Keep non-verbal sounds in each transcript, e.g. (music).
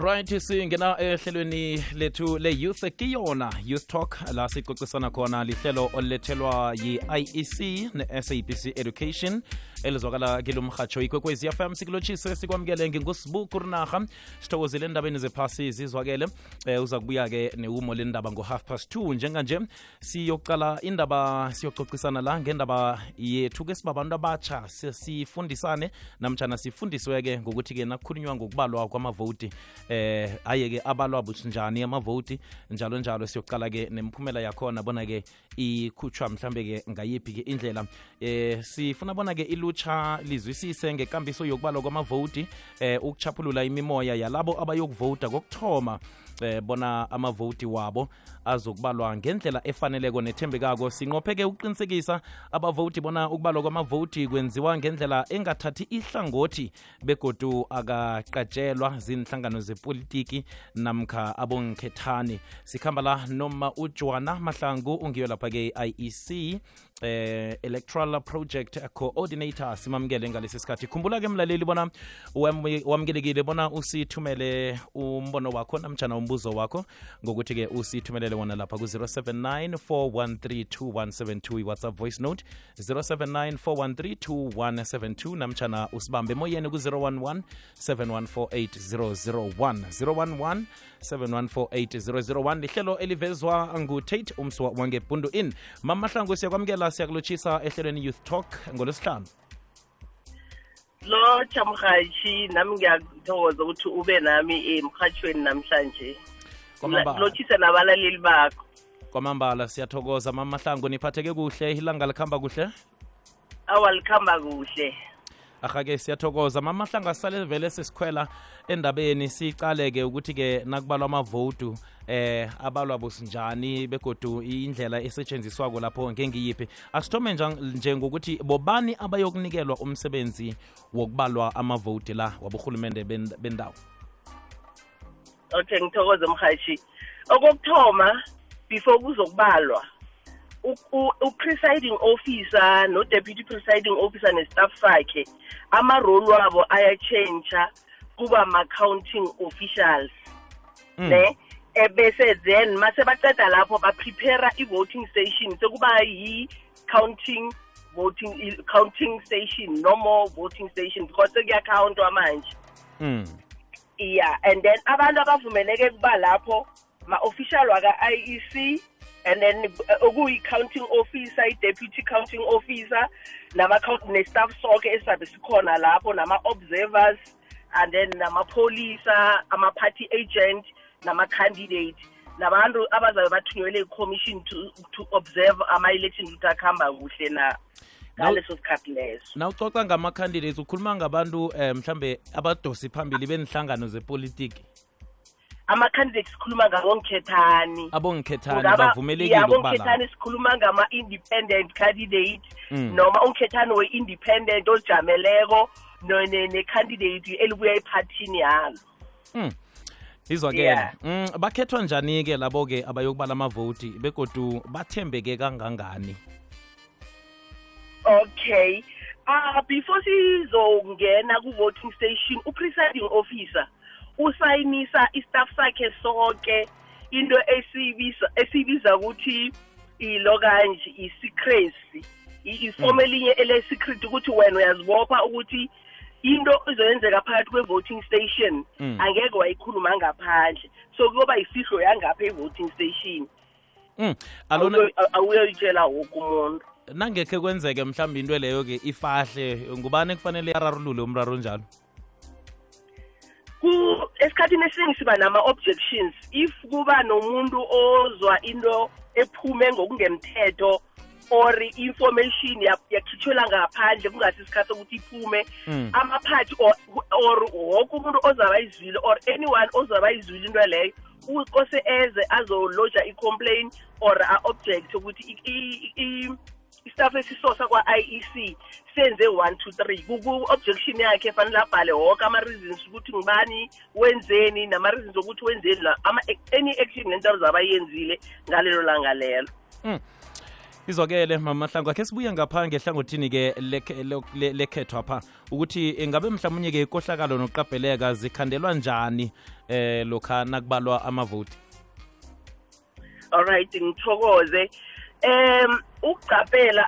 right singena ehlelweni lethu le-youth kiyona youth talk la sicocisana khona lihlelo olulethelwa yi-iec ne-sabc education elizwakala kilo mrhatsho ikwekwezi fm sikulotshise sikwamkele ngingusibu kurinarha sithokozile endabeni zephasi zizwakele e, eh, uza kubuya-ke newumo lendaba ngo-half past 2 njenganje siyokucala indaba siyococisana la ngendaba yethu ke sibabantu abatsha sifundisane namtshana sifundisweke ngokuthi-ke nakukhulunywa ngokubalwa kwamavoti eh aye-ke abalwa bunjani amavoti njalo njalo siyokuqala-ke nemiphumela yakhona bona-ke ikhutshwa mhlambe-ke ngayiphi-ke indlela eh sifuna bona-ke ilutsha lizwisise ngekambiso yokubalwa kwamavoti eh ukuchaphulula imimoya yalabo abayokuvota kokuthoma eh bona amavoti wabo azokubalwa ngendlela efaneleko nethembekako sinqopheke ukuqinisekisa abavoti bona ukubalwa kwamavoti kwenziwa ngendlela engathathi ihlangothi begodu akaqatshelwa zinhlangano zepolitiki namkha abongikhethane sikhamba la noma ujwana mahlangu ungiyo paguei IEC eh, electoral project coordinator simamukele ngalesi sikhathi khumbula ke mlaleli bona wamukelekile bona usithumele umbono wakho namjana umbuzo wakho ngokuthi ke usithumelele wona lapha ku-079 4132172 whatsapp voice note 0794132172 namjana usibambe emoyeni ku-011 7148001 011 7148001 lihlelo elivezwa ngutate umswa wangebundu in mamahlangu siyakwamukela siyakulotshisa ehlelweni youth talk ngolwesihlanu lo mrhatshi nami ngiyakuthokoza ukuthi ube nami eh, emrhatshweni namhlanje lotshise nabalaleli bakho kwamambala siyathokoza mama mahlangu niphatheke kuhle ilanga likhamba kuhle awa likhamba kuhle ahake siyathokoza mama mahlango asale vele sesikhwela endabeni sicale-ke ukuthi-ke nakubalwa amavotu eh abalwa bosinjani begodu indlela esetshenziswako lapho ngengiyiphi asithome nje ngokuthi bobani abayokunikelwa umsebenzi wokubalwa amavoti la waburhulumente bendawo okay ngithokoze mhashi okokuthoma before kuzokubalwa u-presiding officer no-deputy presiding officer nestaff sakhe amarole wabo ayatshentsha kuba ma-counting officials mm. ne ebese then mase baceda lapho baprepare i-voting station sekuba yi-counting voting counting station no more voting station because kuyakhawontwa manje mm. yeah and then abantu abavumeleke kuba lapho ma-official waka-iec and then okuyi-counting officer i-deputy counting officer ne-staff soke esizabe sikhona lapho nama-observers and then namapholisa ama-party agent nama-candidate nabantu abazabe bathunyelwe i-commission to, to observe ama-election ukuthi akuhamba kuhle na ngaleso sikhathi leso nawucoca ngama-candidates ukhuluma ngabantu um mhlambe abadosi phambili benihlangano zepolitiki ama-candidates sikhuluma ngabongikhethani abongikhethani bavumelekilabongikhethani sikhuluma ngama-independent candidate mm. noma ungikhethani we-independent ojameleko ne-candidate elibuya ephathini yalo mm. izwakele yeah. mm, bakhethwa njani-ke labo-ke abayokubala amavoti begodu bathembeke kangangani okay uh, before sizongena ku-voting station u-presiding officer usayinisa istaff sakhe sonke into esiyibiza ukuthi ilokanje i-secrecy ifomu mm. elinye elesecret ukuthi wena uyazibopha ukuthi into izoyenzeka phakathi kwe-voting station mm. angeke wayikhuluma ngaphandle so kuyoba yifihlo yangapha i-voting station mm. awuyoyitshela woke umuntu nangekhe kwenzeke mhlawumbe into leyo-ke ifahle ngubani kufanele ararulule umraro njalo esikhathini esiningi siba nama-objections if kuba nomuntu ozwa into ephume ngokungemthetho or information yakhitshwela ngaphandle kungasi sikhathi sokuthi iphume mm. amaphathi or woke umuntu ozabayizwile or anyone ozabayizwile into leyo kose eze azoloja i-complain or a-object ukuthi istaff esisosa kwa-i e c senze one to three kuku-objection yakhe efanele abhale hoke ama-reasons ukuthi ngibani wenzeni nama-reasons okuthi wenzeni any action ngentalo zabayenzile ngalelo langa lelo mm. izwakele mama hlangu akhe sibuye ngapha ngehlangothini-ke lekhethwa pha ukuthi ngabe mhlawumunye-ke ikohlakalo nokuqabheleka zikhandelwa njani eh lokha nakubalwa amavoti alright ngithokoze um ukuqaphela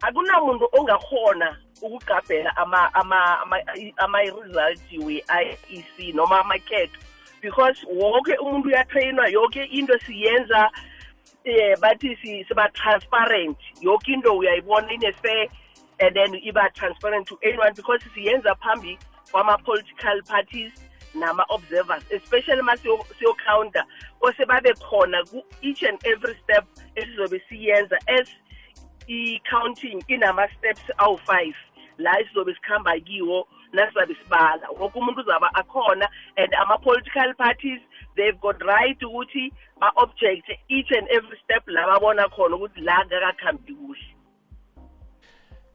akunamuntu ongakhona ukuqaphela ama-result we-iec noma amakhetho because woke umuntu uyatrayinwa yonke into siyenza yeah it's about transparent yoke one in a fair and then about transparent to anyone because siyenza phambi kwama-political parties nama-observers especially ma counter. was about the corner, each and every step of siyenza as i-counting in our steps out 5 la isizobe sikuhamba kiwo nasizabe sibala woke umuntu a akhona and our political parties they've got right ukuthi ba-object each and every step la babona khona ukuthi la ngakakhambi kuhle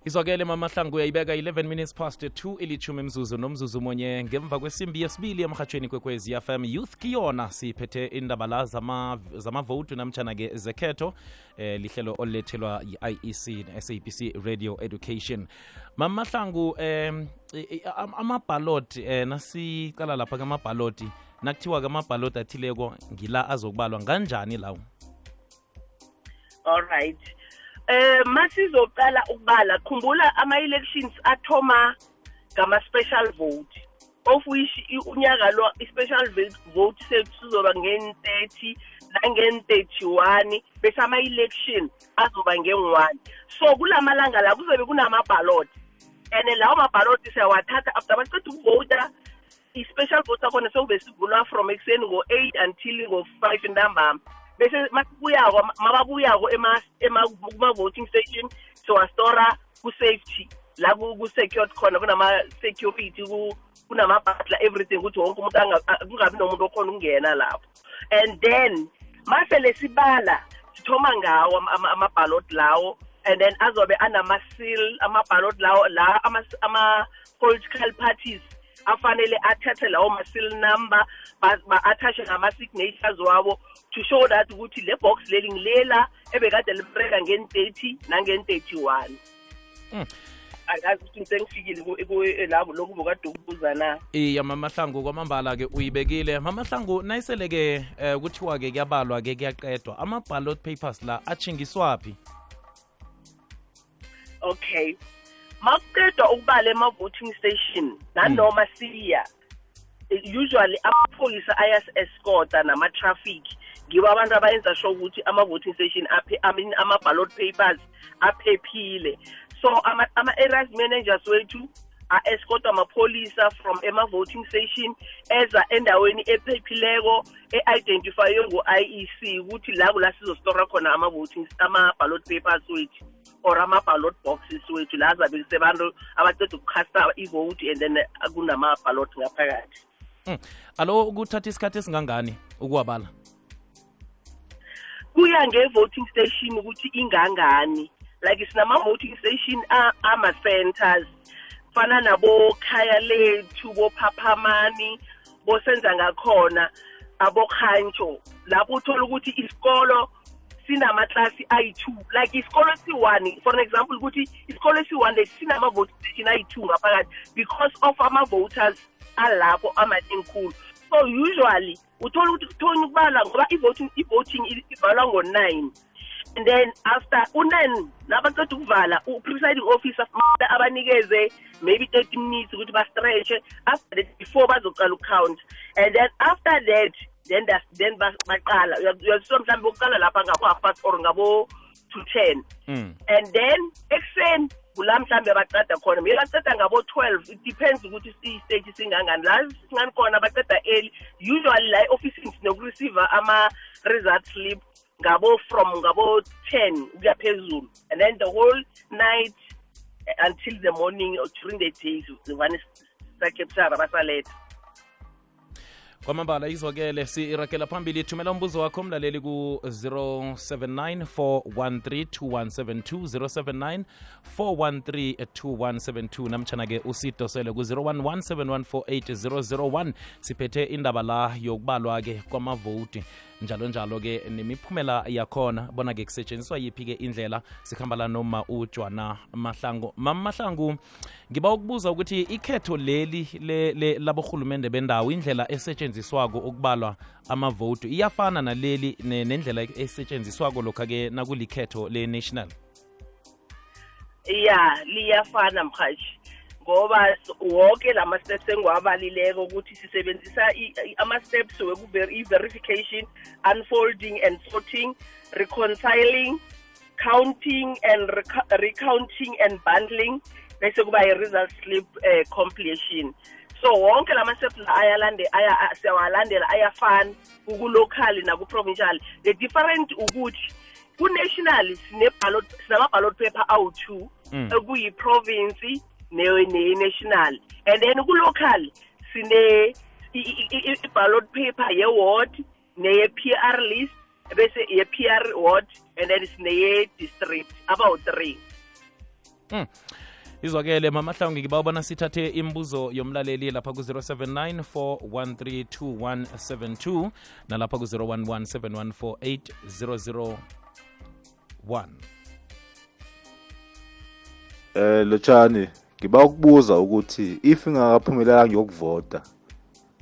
izwakele mamahlangu uyayibeka 11 minutes past 2 ilithumi mzuzu nomzuzu munye ngemva kwesimbi yesibili emhatshweni kwekwezi fm youth kiyona siphethe indaba la zamavotu zama namtshana-ke zekhetho eh, lihlelo olulethelwa yi-iec ne-sabc radio education mamahlangu um eh, amabhaloti eh, nasicala lapha kamabhaloti nakuthiwa-ke amabhalodi athileko ngila azokubalwa kanjani lawo all um eh masizoqala ukubala khumbula ama-elections athoma ngama-special vote of which unyaka lo i-special vote sethu sizoba ngen-30 nangen-31 bese ama-election azoba ngen-1 so kula malanga la kuzobe kunamabhaloti and lawo mabhaloti siyawathatha after baceda ukuvota i-special vote sakhona sewubesivulwa from ekuseni ngo-eight until ngo-five ntambama bese makubuyako mababuyako kuma-voting station siwastora ku-safety la ku-secured khona kunama-security kunama-butler everything ukuthi wonke umuntu kungabi nomuntu okhona ukungena lapho and then masele sibala sithoma ngawo amabhalot lawo and then azobe anama-seal amabhalot lawo la ama-political parties afanele athathe lawo ma-seal number ba-athashe nama-signatures wabo to show that ukuthi le box leli ngilela ebekade libreka ngen-30 nangen-31 hmm. angazi ukuthi sengifikile labo lokhu bokade ukubuza na iya mamahlangu kwamambala-ke uyibekile mamahlangu nayisele-ke um kuthiwa-ke kuyabalwa-ke kuyaqedwa ama-ballot papers la atshingiswaphi okay makuqedwa ukubala ema-voting station nanoma hmm. siya usually amapholisa ayasi-escota nama-traffic ngibo abantu abayenza sure ukuthi ama-voting station ama-ballot papers aphephile so ama-eras managers wethu a-escotwa mapholisa from ema-voting station eza endaweni ephephileko e-identifyo ngu-i e c ukuthi la kula sizostora khona ama-voting ama-ballot papers wethu or ama-ballot boxes wethu la zabe kusebantu abaceda ukukhasta i-vote and then kunama-ballot ngaphakathi mm. alo kuthatha isikhathi esingangani ukuwabala kuya nge-voting station ukuthi ingangani like sinama-voting station ama-centers fana nabokhaya lethu bophaphamani bosenza ngakhona abokhantso lapho uthola ukuthi isikolo sinama-class ayi-two like isikolo esi-one for an example ukuthi isikolo esi-one le sinama-voting station ayi-two ngaphakathi because of ama-voters alapho amaningikhulu so usually uthola ukuthi kuthonye ukubala ngoba i-voting i-voting ivalwa ngo-nine and then after u-nine nabaceda ukuvala u-presiding officer abanikeze maybe 30 minutes with ba-stretche after that before bazoqala count and then after that then then baqala uyaziswa mhlawumbe ukuqala lapha ngabo-half past or ngabo to ten mm. and then ekuseni kula mhlawumbe baceda khona mye baceda ngabo-twelve it depends ukuthi isteji singangani la singani khona baceda early usually la e-ofisini sinokureceive ama-result slip ngabo from ngabo-ten ukuya phezulu and then the whole night until the morning or during the day vane sakepsara basaletha kwamambala izwakele siirakela phambili thumela umbuzo wakho mlaleli ku-079 413 2172 namtshana ke usidosele ku-011 7148001 siphethe indaba la yokubalwa ke kwamavoti njalo njalo-ke nemiphumela yakhona bona-ke kusetshenziswa yiphi-ke indlela sikhambala noma ujwana mahlangu mama mahlangu ngiba ukubuza ukuthi ikhetho leli le, le, laborhulumende bendawo indlela esetshenziswako ukubalwa amavotu iyafana naleli nendlela ne esetshenziswako lokha-ke nakulikhetho le-national ya liyafana mhashi ngoba wonke la ma-steps engiwabalileko ukuthi sisebenzisa ama-steps i-verification unfolding and sorting reconciling counting and recounting and bundling bese kuba i-result slip um eh, completion so wonke la ma-steps siyawalandela ayafani kukulocal naku-provincial the different ukuthi kunational sinama-ballot paper awu-two ekuyiprovinci mm. ne-national and then kulocal sine i-ballot paper ye-ward neye-p r list bese ye-p r ward and then sineye-district about three mm. izwakele mama hlawungi sithathe imibuzo yomlaleli lapha ku-079 4132172 nalapha ku-011 7148 001 eh lotshani ngiba ukubuza ukuthi if ngingakaphumelelanga ngiyokuvota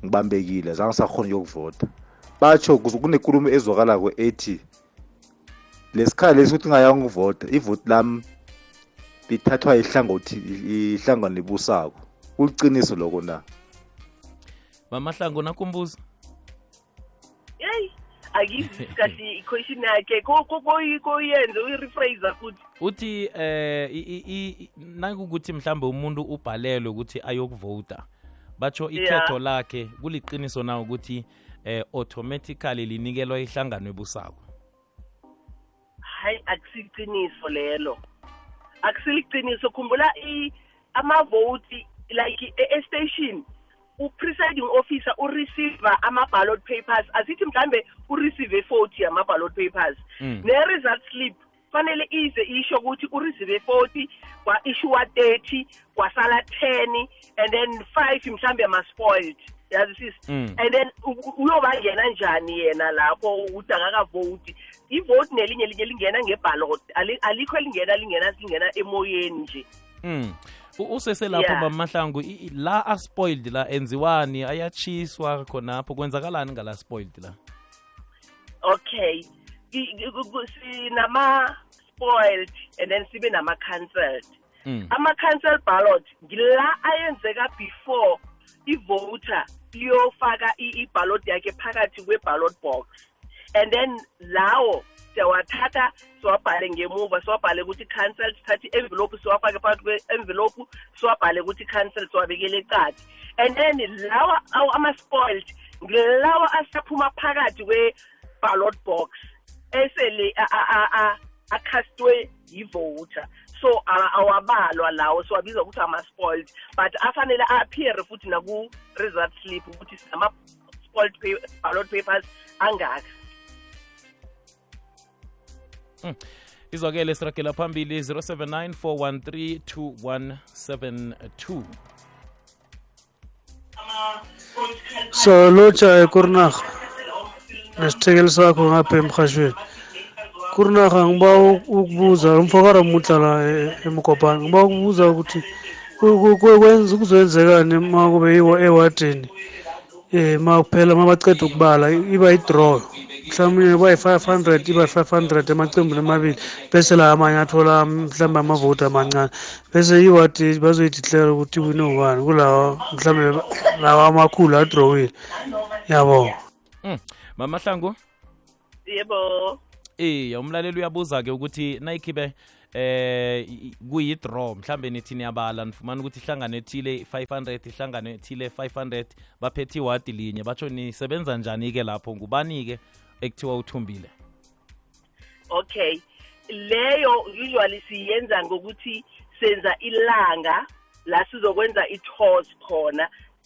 ngibambekile zange sakhona ukuyokuvota batsho kunenkulumo ezwakalako ethi lesikhala lesi ukuthi ngayanga ukuvota ivoti lami lithathwa ihlangothi ihlangano libusako uliciniso lokho na mamahlango nakumbuza yeyi akizwisisi (laughs) kahle yakhe koyenze uyi-refraser futhi uthi um eh, nakukuthi mhlambe umuntu ubhalelwe ukuthi ayokuvota batsho ikhetho lakhe kuliqiniso na ukuthi um automatically linikelwa ihlangano ebusako hayi akusiqiniso lelo akusiliqiniso khumbula amavoti like e-station e u-presiding officer ureceiver ama-ballot papers asithi mhlambe ureceive 40 ama-ballot papers mm. ne-result slip fanele ize isho ukuthi ureceive 40 kwa-issuwa 30 kwasala 10 and then 5 mhlambe ama-spoiled yazi sis hmm. and then uyobangena njani yena lapho ukuthi akakavoti ivoti nelinye linye lingena ngebhalot alikho elingena lingena lingena emoyeni nje Mm. useselapho yeah. bamahlangu la aspoiled la enziwani ayatshiswa khonapho kwenzakalani ngala spoiled la okay sinama-spoiled and then sibe nama-cancelled mm. ama-cancel ballot ngila ayenzeka before ivoter iyofaka i-ballot yakhe phakathi kwe-ballot box and then lawo siyawathatha siwabhale ngemuva siwabhale ukuthi i-council sithathe i-envelophu siwafake phakathi kwe-envelophu siwabhale ukuthi i-council siwabekele cadi and then lawa ama-spoiled ngilawa asaphuma phakathi kwe-ballot box esele akhastwe yivota so awabalwa lawo siwabizwa ukuthi ama-spoiled but afanele a-appeare futhi naku-result slip ukuthi sinama-spoiled ballot papers angaki Hmm. izwakele siragela phambili 079 413 2172 so lotsha eh, kurinarha nesithekeli sakho ngapha emhashweni kurinarha ngiba ukubuza umfokara mudlala emkopane eh, ngiba ukubuza ukuthi kuzoyenzekani ma kube ewadini um ma kuphela ma baceda ukubala iba idraw mhlawumbe bayi-five hundred iba-five hundred emacembini amabili bese la amanye athola mhlawumbe amavoti amancane bese iwadi bazoyidiclara ukuthi wine ubani kulawa mhlawumbe lawa amakhulu adrowile yabo hmm. mama hlangu yebo eh umlaleli uyabuza ke ukuthi nayikhibe eh kuyi-draw mhlambe nithi niyabala nifumana ukuthi ihlangano ethile 500 ihlangano ethile 500 baphethe iwadi linye batsho nisebenza njani-ke lapho ngubani-ke ekuthiwa uthumbile okay leyo usually siyenza ngokuthi senza ilanga la sizokwenza i-tours khona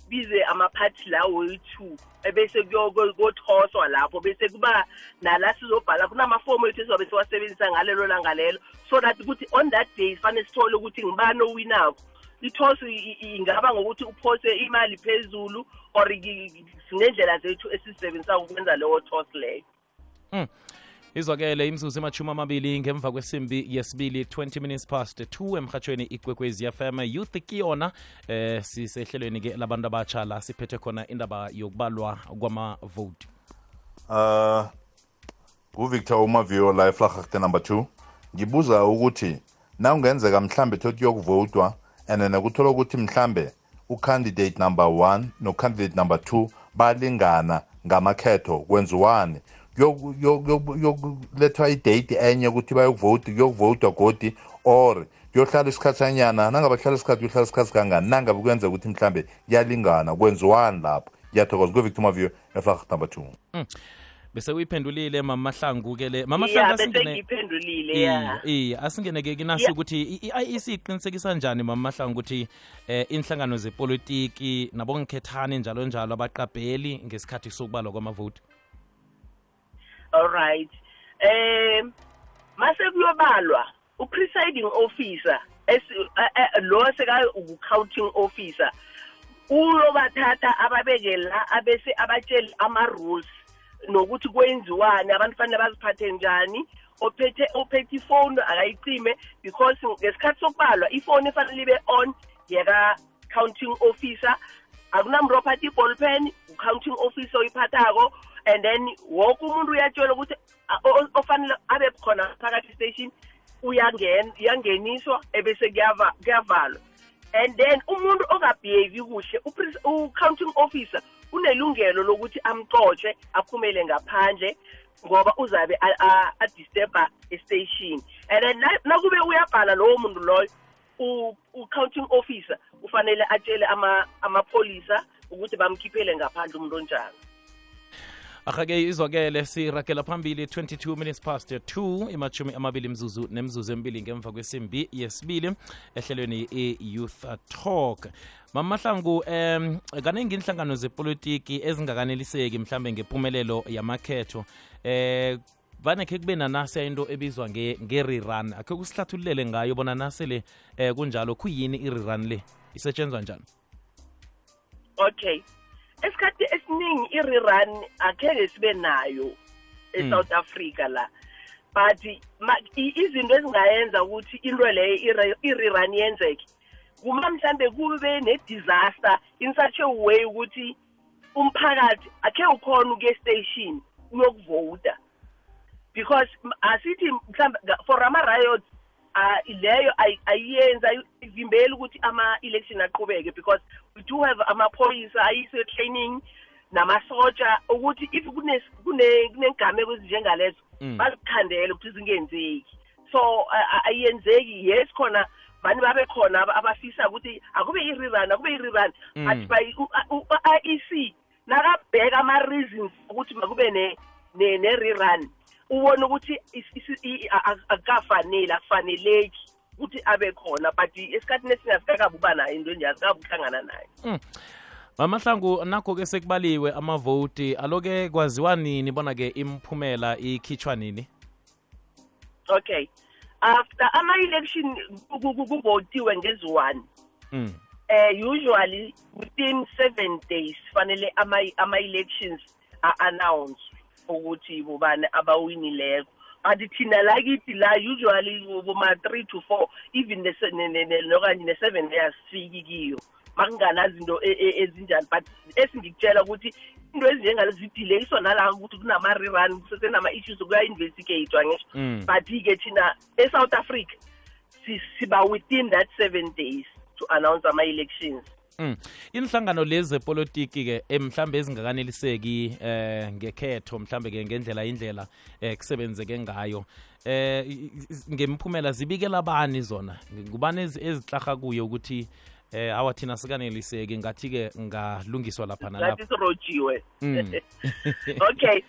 bize amaphathi lawo yi-two ebese kuyokothoswa lapho bese kuba nala sizobhala kunamafomu ethu esizobe siwasebenzisa ngalelo langa lelo so that ukuthi on that day sifanele sithole ukuthi ngibani owinakho i ingaba ngokuthi uphose imali phezulu or sinendlela zethu esisebenzisa ukwenza leyo toss leyo mm. izwakele imzuzu emachumi amabili ngemva kwesimbi yesibili 20 minutes past 2 emhatshweni ikwekwezi fm youth kiyona eh sisehlelweni-ke labantu abatsha la siphethe khona indaba yokubalwa kwamavoti uh ah, nguvictor umavio la eflagharte number 2 ngibuza ukuthi na ungenzeka mhlambe thothi yokuvotwa and then akuthola ukuthi mhlambe ucandidate number 1 nocandidate number 2 balingana ngamakhetho kwenziwani yokulethwa idate enye ukuthi bayokuvota kuyokuvota godi or kuyohlala isikhathanyana nangabe kuhlala isikhathi kuyohlala isikhathi kangani nangabe kuyenzeka ukuthi mhlambe kuyalingana kwenziwani lapho ngiyathokoza kuvictor mavio eflag number two mm. bese uyiphendulile mamahlangu ke le mamahlanguasengiphendulile yeah, iya asingeneke kinasi ukuthi i-IEC iqinisekisa njani mamahlangu ukuthi eh inhlangano zepolitiki nabongikhethane njalo njalo abaqabheli ngesikhathi sokubalwa kwamavoti all right eh mase kuyobalwa u-presiding officer eh, eh, lo seka-counting officer uyobathatha ababeke la abese abatshele ama-rules nokuthi kwenziwani abantu fanele baziphathe njani ophethe ophethe ifoni akayicime because ngesikhathi sokubalwa ifoni efanele ibe on yaka-counting officer akunamntu ophatha i-ball pen u-counting officer oyiphathako and then woke umuntu uyatshelwa ukuthi ofanele abe khona phakathi station uyangeniswa ebese kuyavalwa and then umuntu ongabhehavi kuhle u-counting officer unelungelo lokuthi amxotshe aphumele ngaphandle ngoba uzabe adisturba estation and then nakube uyabhala lowo muntu loyo u-counting officer ufanele atshele amapholisa ukuthi bamkhiphele ngaphandle umuntu onjani ahake izwakele siragela phambili 22 minutes past 2 imashumi amabili mzuzu nemzuzu emibili ngemva kwesimbi yesibili ehlelweni i-youth talk mamahlangu um kaningi inhlangano zepolitiki ezingakaneliseki mhlambe ngempumelelo yamakhetho eh vane khe kube nanase into ebizwa nge-rerun akhe kusihlathululele ngayo bona nasele um kunjalo kuyini i-rerun le isetshenzwa njani okay esikhathi esiningi i-rerun akhenge sibe nayo e-south hmm. africa la but izinto ezingayenza ukuthi into leyo i-rerun yenzeke kuma mhlambe kube ne-disaster in such a way ukuthi umphakathi akhe ukhona ukuye station uyokuvota because asithi mhlambe for ama-riots leyo ayiyenza ivimbeli ukuthi ama-election aqhubeke because we do have amaphoyisa ayise training namasotsha ukuthi if kunegameko ezinjengalezo mm. bazikhandele ukuthi zingenzeki so ayenzeki yes khona bani babe khona abafisa ukuthi akube i-rerun akube i-rerun mm. but by u-iec nakabheka ama-reasons ukuthi makube ne-rerun ubona ukuthi akukafaneli akufaneleki uthi abe khona but esikhathini esiningi asikakabi uba naye into enje asikabi ukuhlangana naye mamahlangu hmm. nakho-ke sekubaliwe amavoti aloke kwaziwa nini bona-ke imphumela ikhitshwa nini okay after ama-election kuvotiwe ngeziwani mm. uh, eh, usually within seven days fanele ama-elections ama are-announced ukuthi bobani abawinileko but thina lakithi la usually boma-three to four even okanye ne-seven eyasifiki kiyo ma kunganazinto e, e, ezinjani but esingikutshela ukuthi into ezinjengalo zidileyiswa nalaka ukuthi kunama-rerun kusesenama-issues kuya-investigatewa ngesho mm. but-ke thina e-south africa siba within that seven days to announce ama-elections mm. Mm. Inhlangano lezi zepolitiki ke emhlambe eh, ezingakaneliseki eh ngekhetho mhlambe ke ngendlela indlela eh kusebenzeke ngayo eh ngemphumela zibikela abani zona kubani ezihlaha kuyo ukuthi eh awa thina sikaneliseki ngathi ke ngalungiswa lapha nalapha sirojiwe mm. (laughs) okay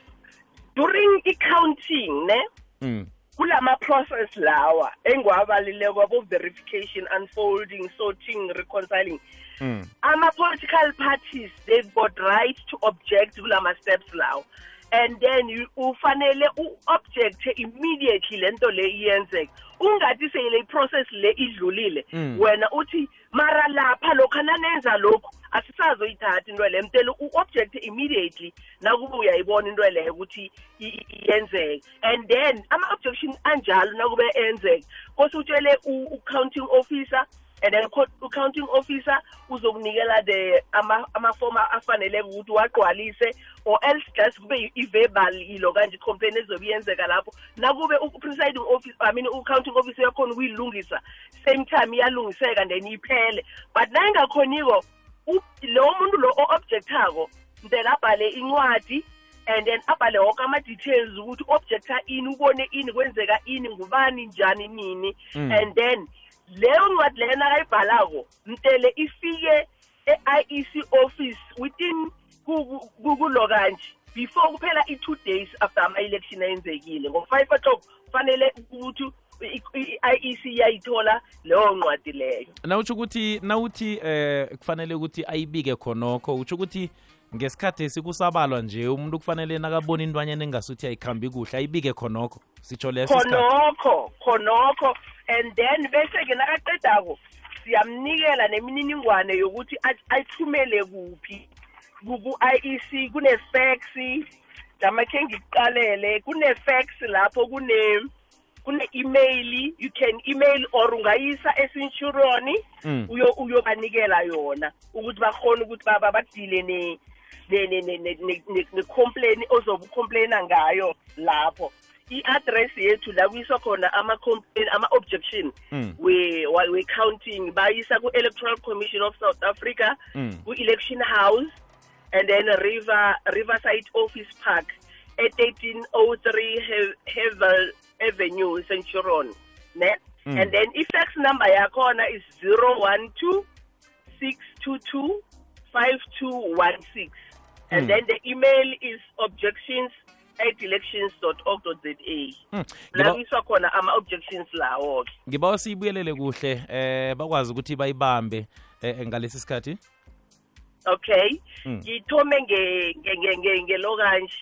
during i-counting ne mm. kulama process lawa engiwabalileko abo verification unfolding sorting reconciling mm. ama-political parties they've got right to object kulama steps lawo and then ufanele u-objecte immediately lento le iyenzeke ungathi seyile iprocess le idlulile mm. wena uthi mara lapha lokho nanenza lokhu asisazoyithatha into leyo mtele u-objecte immediately nakuba uyayibona into leyo ukuthi iyenzeke and then ama-objection anjalo nakube enzeka kose utshele u-counting officer and then u-counting officer uzokunikela the amafomu ama afaneleke ukuthi wagqwalise or else just kube i-verbal yilo kanje i-complain ezobe iyenzeka lapho nakube u-presiding office i mean u-counting officer yakhona ukuyilungisa same time iyalungiseka then iphele but nayingakhoniko lo muntu lo o-objectako then abhale incwadi and then abhale wonke ama-details ukuthi objector ini ubone ini kwenzeka ini ngubani njani nini mm. and then leyo ncwadi leyo nakayibhalako mtele ifike e-iec office within kulokanje before kuphela i-two days after ama-election ayenzekile ngo-five o'clock kufanele ukuthi i-iec iyayithola leyo ncwadi leyo na utsho ukuthi na uthi eh kufanele ukuthi ayibike khonokho utsho ukuthi ngesikhathi sikusabalwa nje umuntu kufanele nakabona intwanyana engasuthi ayikhambi kuhle ayibike khonokho sitsho leso khonokho khonokho and then bese-ke nakaqedako siyamnikela nemininingwane yokuthi ayithumele kuphi ku-iec kunefexi jamakhe ngikuqalele kunefax lapho kune kune-email you can email or ungayisa esinshuroni mm. uyobanikela yona ukuthi bakhone ukuthi bakudile necomplain complain ucomplaina ngayo lapho i-address yethu la kuyiswa khona ama-complain ama-objection mm. we-counting we bayisa ku-electoral commission of south africa hmm. ku-election house and then river riverside office park e-1303 hevel avenue centurion ne mm. and then i-fax number yakhona is 012 622 5216 And mm. then the email is objections at elections.org.za. Hmm. Lamiswa khona ama objections lawo. Ngibawa siyibuyelele kuhle eh bakwazi ukuthi bayibambe eh, ngalesi sikhathi. Okay. Hmm. Ngithome nge nge nge nge lokanje.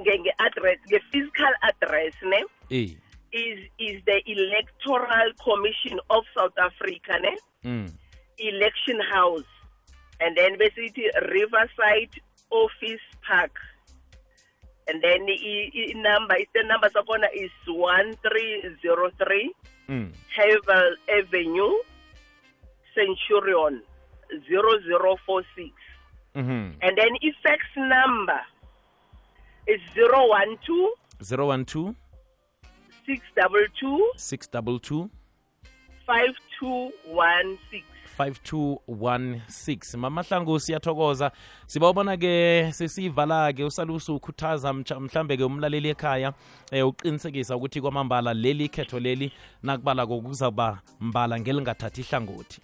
Nge nge address, nge physical address ne. Eh. Is is the Electoral Commission of South Africa ne? Mm. Election House. and then university riverside office park and then the inumber the number is 1303 mm. havel avenue centurion 0046 mm -hmm. and then effects number is 012 012 622 622 5216 5216 mama hlangu siyathokoza sibabona ke sesiyivala ke usalusi ukhuthaza mhlambe ke umlaleli ekhaya eh uqinisekisa ukuthi kwamambala leli khetho leli nakubala kokuzaba mbala ngelingathathi ihlangothi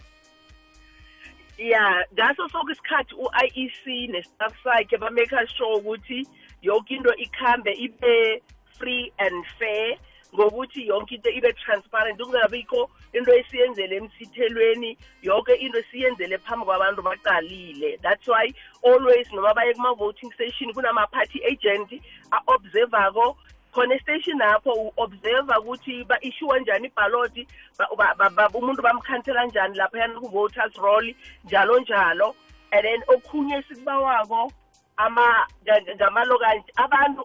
ya ngaso sonke isikhathi u-iec nestaff sakhe bameka sure ukuthi yonke into ikhambe ibe free and fair ngokuthi yonke into ibe transparent kungabikho into esiyenzele emsithelweni yonke into siyenzele phambi kwabantu baqalile that's why always noma baye kuma-voting station kunama-party agent a-observako khona estation lapho u-observa ukuthi ba-ishiwa njani ibhaloti umuntu bamkhansela njani laphayana ku-voters roll njalo njalo and then okhunye sikubawako ngamalokanje abantu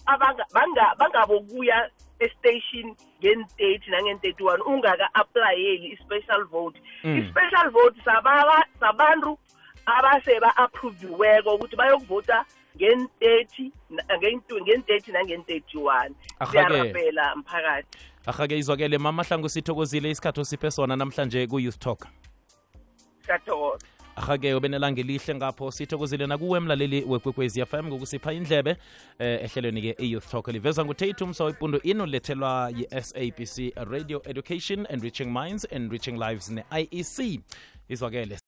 bangabokuya estation ngen-30 nangen-31 ungaka-aplayeli i-special vote mm. i-special vote sabantu abaseba-approviweko ukuthi bayokuvota ngen-30 ngen-30 nangen-31 siyarabhela mphakathi ahake izwakele mama hlangu sithokozile isikhathi osiphe sona namhlanje ku-youth talk siyathokoza ahake ube elihle ngapho sithokozile nakuwe mlaleli wekwekwezi fm ngokusipha indlebe eh, ehlelweni-ke iyouth talk livezwa ngutatum so ipundo ino lethelwa yi-sabc radio education reaching minds reaching lives ne-iec izwakele